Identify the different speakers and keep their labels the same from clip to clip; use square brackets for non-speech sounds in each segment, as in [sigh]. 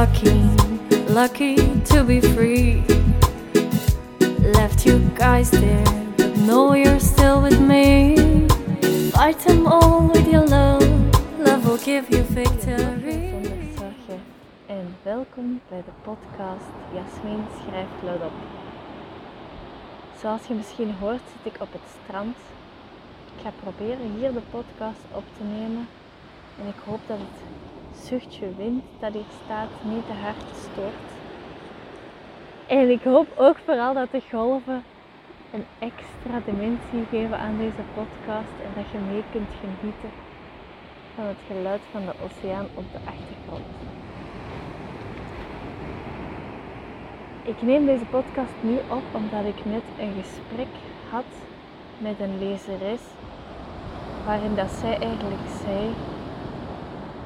Speaker 1: lucky, lucky to be free. Left you guys there, but know you're still with me. Fight them all with your love, love will give you victory.
Speaker 2: En welkom bij de podcast Jasmin schrijft luidop. Zoals je misschien hoort zit ik op het strand. Ik ga proberen hier de podcast op te nemen. En ik hoop dat het zuchtje wind dat hier staat niet te hard stoort. En ik hoop ook vooral dat de golven een extra dimensie geven aan deze podcast en dat je mee kunt genieten van het geluid van de oceaan op de achtergrond. Ik neem deze podcast nu op omdat ik net een gesprek had met een lezeres waarin dat zij eigenlijk zei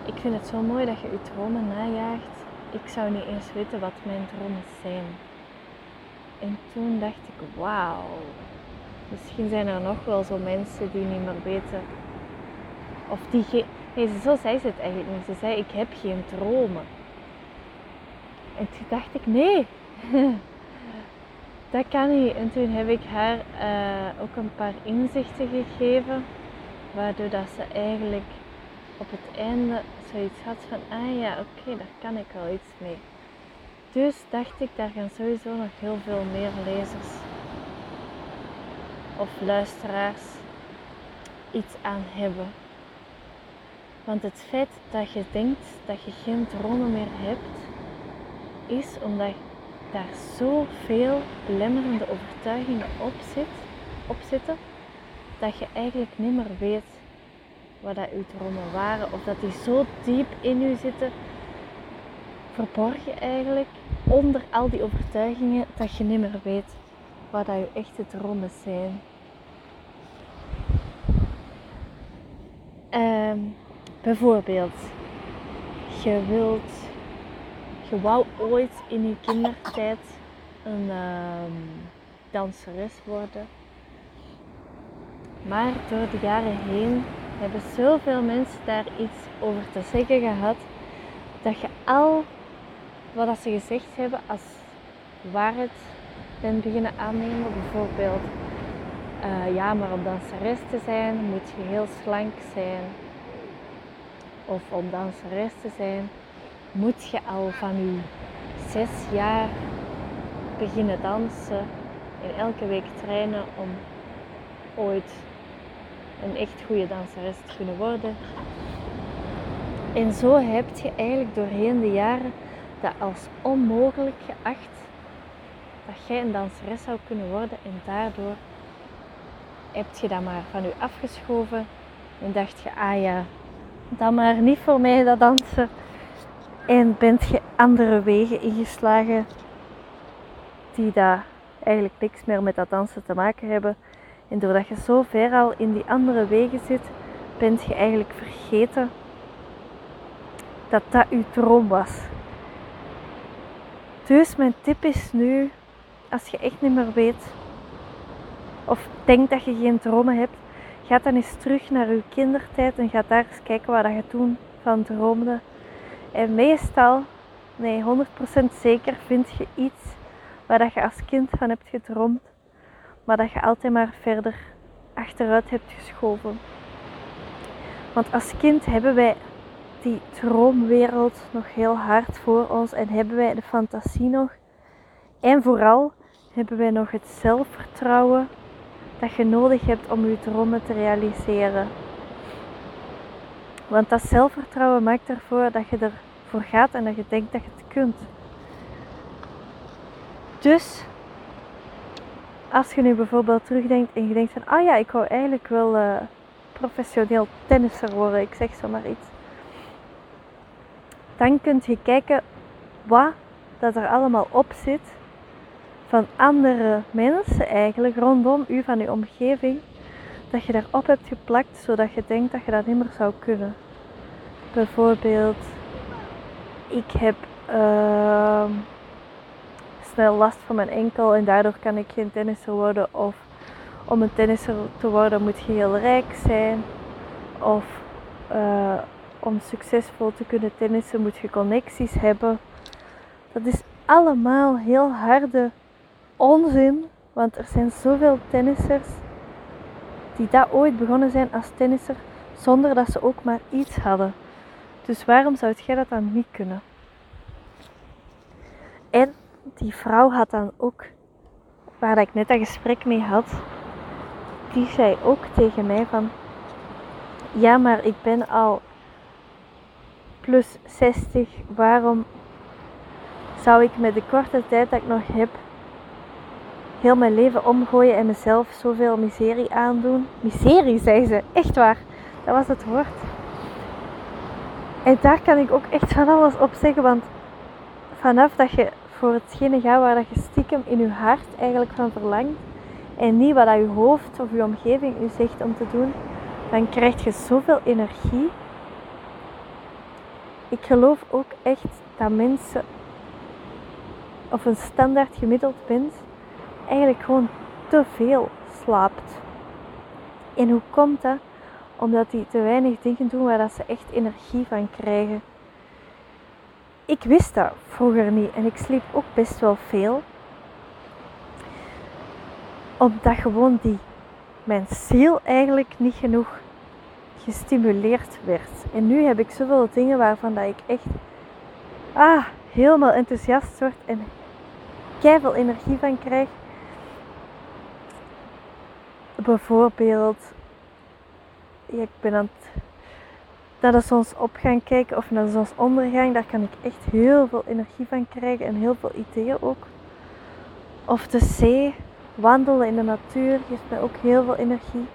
Speaker 2: ik vind het zo mooi dat je je dromen najaagt. Ik zou niet eens weten wat mijn dromen zijn. En toen dacht ik, wauw. Misschien zijn er nog wel zo mensen die niet meer weten. Of die geen. Nee, zo zei ze het eigenlijk niet. Ze zei, ik heb geen dromen. En toen dacht ik, nee. [laughs] dat kan niet. En toen heb ik haar uh, ook een paar inzichten gegeven. Waardoor dat ze eigenlijk op het einde zoiets had van, ah ja, oké, daar kan ik wel iets mee. Dus dacht ik, daar gaan sowieso nog heel veel meer lezers of luisteraars iets aan hebben. Want het feit dat je denkt dat je geen dromen meer hebt, is omdat daar zoveel belemmerende overtuigingen op, zit, op zitten, dat je eigenlijk niet meer weet wat dat uw dromen waren. Of dat die zo diep in u zitten, verborgen eigenlijk, onder al die overtuigingen, dat je niet meer weet wat dat je echte dromen zijn. Um, bijvoorbeeld, je wilt, je wou ooit in je kindertijd een um, danseres worden. Maar door de jaren heen hebben zoveel mensen daar iets over te zeggen gehad, dat je al wat ze gezegd hebben als waarheid bent beginnen aannemen. Bijvoorbeeld, uh, ja, maar om danseres te zijn moet je heel slank zijn. Of om danseres te zijn moet je al van je zes jaar beginnen dansen en elke week trainen om ooit een echt goede danseres te kunnen worden. En zo heb je eigenlijk doorheen de jaren dat als onmogelijk geacht dat jij een danseres zou kunnen worden en daardoor heb je dat maar van u afgeschoven en dacht je, ah ja, dan maar niet voor mij dat dansen. En bent je andere wegen ingeslagen die daar eigenlijk niks meer met dat dansen te maken hebben. En doordat je zo ver al in die andere wegen zit, bent je eigenlijk vergeten dat dat je droom was. Dus mijn tip is nu, als je echt niet meer weet of denkt dat je geen dromen hebt, ga dan eens terug naar je kindertijd en ga daar eens kijken wat je toen van droomde. En meestal, nee 100% zeker, vind je iets waar je als kind van hebt gedroomd maar dat je altijd maar verder achteruit hebt geschoven. Want als kind hebben wij die droomwereld nog heel hard voor ons en hebben wij de fantasie nog. En vooral hebben wij nog het zelfvertrouwen dat je nodig hebt om je dromen te realiseren. Want dat zelfvertrouwen maakt ervoor dat je ervoor gaat en dat je denkt dat je het kunt. Dus als je nu bijvoorbeeld terugdenkt en je denkt van, ah ja, ik wou eigenlijk wel uh, professioneel tennisser worden, ik zeg zo maar iets. Dan kun je kijken wat dat er allemaal op zit van andere mensen eigenlijk rondom u, van uw omgeving, dat je daarop hebt geplakt zodat je denkt dat je dat niet meer zou kunnen. Bijvoorbeeld, ik heb uh, snel last van mijn enkel en daardoor kan ik geen tennisser worden. Of om een tennisser te worden moet je heel rijk zijn. Of uh, om succesvol te kunnen tennissen moet je connecties hebben. Dat is allemaal heel harde onzin, want er zijn zoveel tennissers die dat ooit begonnen zijn als tennisser zonder dat ze ook maar iets hadden. Dus waarom zou jij dat dan niet kunnen? En die vrouw had dan ook, waar ik net dat gesprek mee had, die zei ook tegen mij van, ja maar ik ben al plus 60, waarom zou ik met de korte tijd dat ik nog heb heel mijn leven omgooien en mezelf zoveel miserie aandoen? Miserie, zei ze, echt waar, dat was het woord. En daar kan ik ook echt van alles op zeggen, want vanaf dat je voor hetgene gaat waar dat je stiekem in je hart eigenlijk van verlangt en niet wat dat je hoofd of je omgeving je zegt om te doen, dan krijg je zoveel energie. Ik geloof ook echt dat mensen of een standaard gemiddeld mens eigenlijk gewoon te veel slaapt. En hoe komt dat? Omdat die te weinig dingen doen waar dat ze echt energie van krijgen. Ik wist dat vroeger niet en ik sliep ook best wel veel. Omdat gewoon die, mijn ziel eigenlijk niet genoeg gestimuleerd werd. En nu heb ik zoveel dingen waarvan dat ik echt ah, helemaal enthousiast word en veel energie van krijg. Bijvoorbeeld, ik ben aan het naar de gaan kijken of naar de zonsondergang. Daar kan ik echt heel veel energie van krijgen en heel veel ideeën ook. Of de zee, wandelen in de natuur geeft mij ook heel veel energie.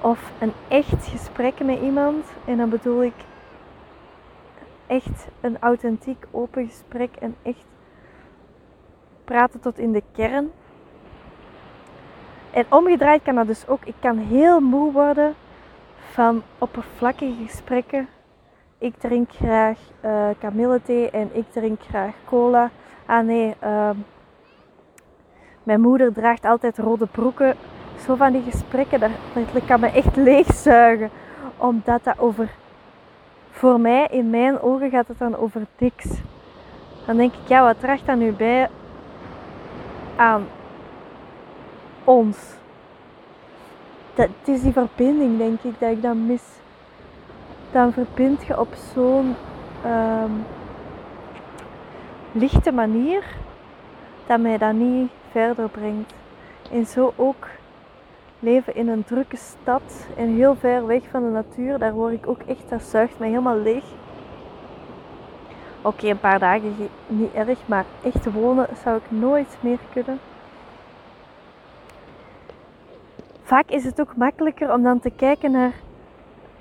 Speaker 2: Of een echt gesprek met iemand. En dan bedoel ik echt een authentiek open gesprek en echt praten tot in de kern. En omgedraaid kan dat dus ook. Ik kan heel moe worden van oppervlakkige gesprekken. Ik drink graag uh, kamillethee en ik drink graag cola. Ah nee, uh, mijn moeder draagt altijd rode broeken. Zo van die gesprekken, dat, kan me echt [laughs] leegzuigen. Omdat dat over, voor mij, in mijn ogen gaat het dan over niks. Dan denk ik, ja, wat draagt dat nu bij aan ons? Dat, het is die verbinding, denk ik, dat ik dan mis. Dan verbind je op zo'n um, lichte manier dat mij dat niet verder brengt. En zo ook leven in een drukke stad en heel ver weg van de natuur, daar word ik ook echt, dat zuigt mij helemaal leeg. Oké, een paar dagen niet erg, maar echt wonen zou ik nooit meer kunnen. Vaak is het ook makkelijker om dan te kijken naar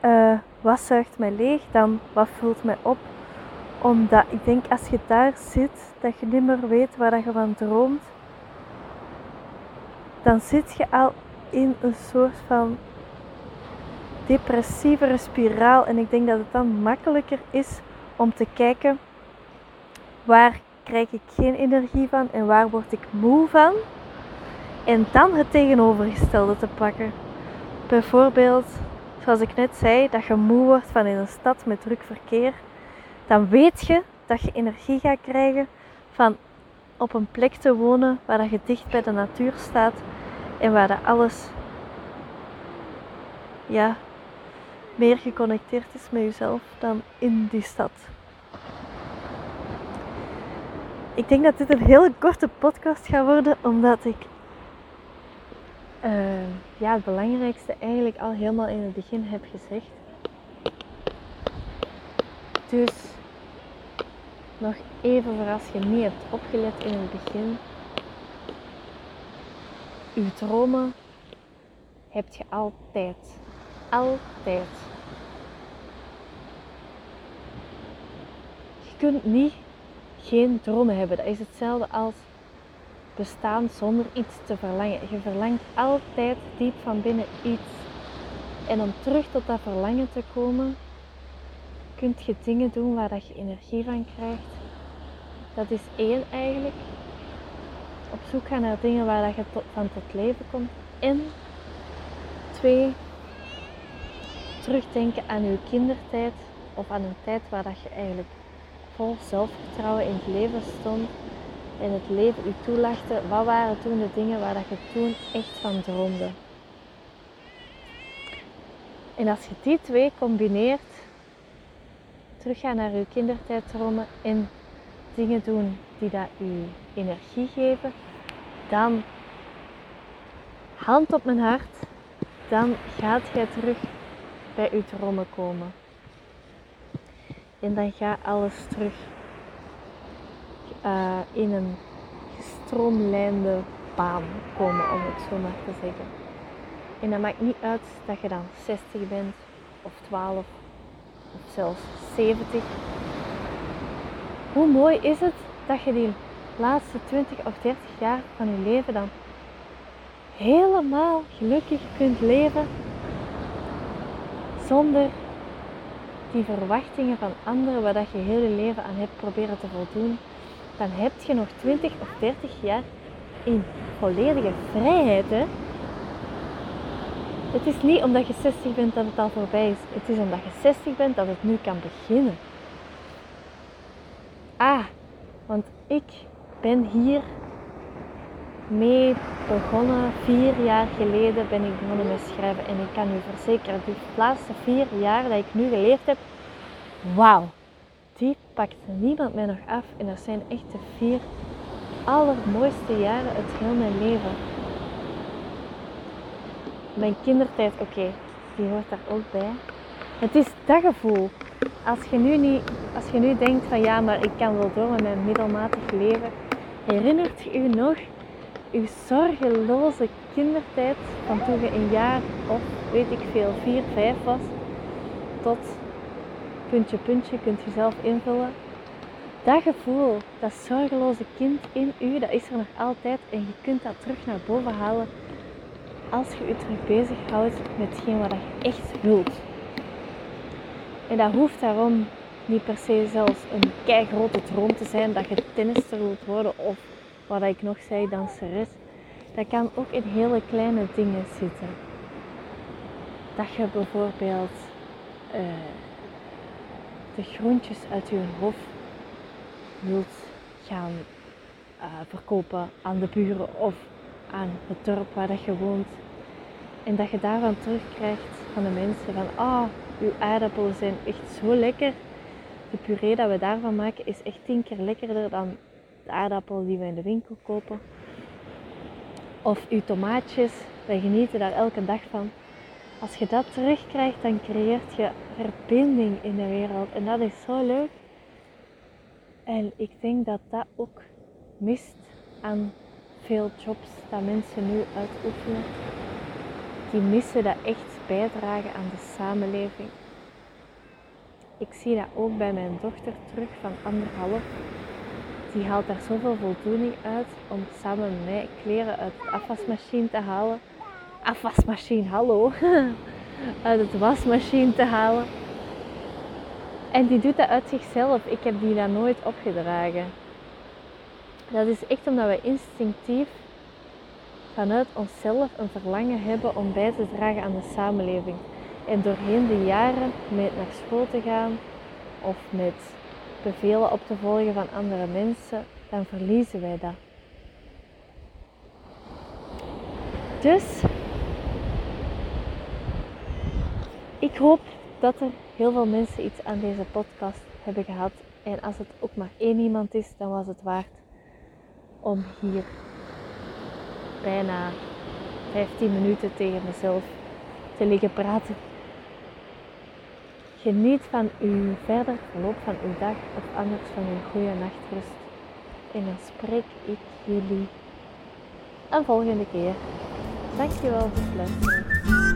Speaker 2: uh, wat zuigt mij leeg, dan wat vult mij op. Omdat ik denk als je daar zit, dat je niet meer weet waar je van droomt. Dan zit je al in een soort van depressievere spiraal. En ik denk dat het dan makkelijker is om te kijken waar krijg ik geen energie van en waar word ik moe van. En dan het tegenovergestelde te pakken. Bijvoorbeeld, zoals ik net zei, dat je moe wordt van in een stad met druk verkeer. Dan weet je dat je energie gaat krijgen van op een plek te wonen waar je dicht bij de natuur staat en waar dat alles ja, meer geconnecteerd is met jezelf dan in die stad. Ik denk dat dit een hele korte podcast gaat worden, omdat ik uh, ja, het belangrijkste eigenlijk al helemaal in het begin heb gezegd. Dus nog even voor als je niet hebt opgelet in het begin. Uw dromen heb je altijd. Altijd. Je kunt niet geen dromen hebben. Dat is hetzelfde als bestaan zonder iets te verlangen. Je verlangt altijd diep van binnen iets. En om terug tot dat verlangen te komen, kun je dingen doen waar dat je energie van krijgt. Dat is één eigenlijk. Op zoek gaan naar dingen waar dat je van tot leven komt. En twee, terugdenken aan je kindertijd of aan een tijd waar dat je eigenlijk vol zelfvertrouwen in het leven stond en het leven u toelachte, wat waren toen de dingen waar dat je toen echt van droomde? En als je die twee combineert, teruggaan naar uw kindertijddromen en dingen doen die dat u energie geven, dan hand op mijn hart, dan gaat jij terug bij uw dromen komen. En dan gaat alles terug uh, in een gestroomlijnde baan komen, om het zo maar te zeggen. En dat maakt niet uit dat je dan 60 bent, of 12, of zelfs 70. Hoe mooi is het dat je die laatste 20 of 30 jaar van je leven dan helemaal gelukkig kunt leven zonder die verwachtingen van anderen waar dat je heel je leven aan hebt proberen te voldoen, dan heb je nog 20 of 30 jaar in volledige vrijheid. Hè? Het is niet omdat je 60 bent dat het al voorbij is. Het is omdat je 60 bent dat het nu kan beginnen. Ah, want ik ben hier mee begonnen. Vier jaar geleden ben ik begonnen met schrijven. En ik kan u verzekeren, die laatste vier jaar dat ik nu geleefd heb, wauw, die pakt niemand mij nog af. En dat zijn echt de vier allermooiste jaren uit heel mijn leven. Mijn kindertijd, oké, die hoort daar ook bij. Het is dat gevoel. Als je, nu niet, als je nu denkt van ja, maar ik kan wel door met mijn middelmatig leven. Herinnert je u nog uw zorgeloze kindertijd van toen je een jaar of weet ik veel, vier, vijf was, tot puntje, puntje, kunt je zelf invullen. Dat gevoel, dat zorgeloze kind in u, dat is er nog altijd en je kunt dat terug naar boven halen als je je terug bezighoudt met hetgeen wat je echt wilt. En dat hoeft daarom niet per se zelfs een kei grote droom te zijn dat je tennister wilt worden of wat ik nog zei, danseres. Dat kan ook in hele kleine dingen zitten. Dat je bijvoorbeeld uh, de groentjes uit je hof wilt gaan uh, verkopen aan de buren of aan het dorp waar dat je woont. En dat je daarvan terugkrijgt van de mensen van, ah, oh, uw aardappelen zijn echt zo lekker. De puree dat we daarvan maken is echt tien keer lekkerder dan de aardappelen die we in de winkel kopen. Of uw tomaatjes, wij genieten daar elke dag van. Als je dat terugkrijgt, dan creëert je verbinding in de wereld. En dat is zo leuk. En ik denk dat dat ook mist aan veel jobs dat mensen nu uitoefenen. Die missen dat echt bijdragen aan de samenleving. Ik zie dat ook bij mijn dochter terug van anderhalf. Die haalt daar zoveel voldoening uit om samen met mij kleren uit de afwasmachine te halen. Afwasmachine, hallo. [laughs] uit het wasmachine te halen. En die doet dat uit zichzelf. Ik heb die daar nooit opgedragen. Dat is echt omdat we instinctief vanuit onszelf een verlangen hebben om bij te dragen aan de samenleving. En doorheen de jaren met naar school te gaan of met bevelen op te volgen van andere mensen, dan verliezen wij dat. Dus ik hoop dat er heel veel mensen iets aan deze podcast hebben gehad. En als het ook maar één iemand is, dan was het waard om hier bijna 15 minuten tegen mezelf te liggen praten. Geniet van uw verder verloop van uw dag of anders van uw goede nachtrust. En dan spreek ik jullie een volgende keer. Dankjewel voor het luisteren.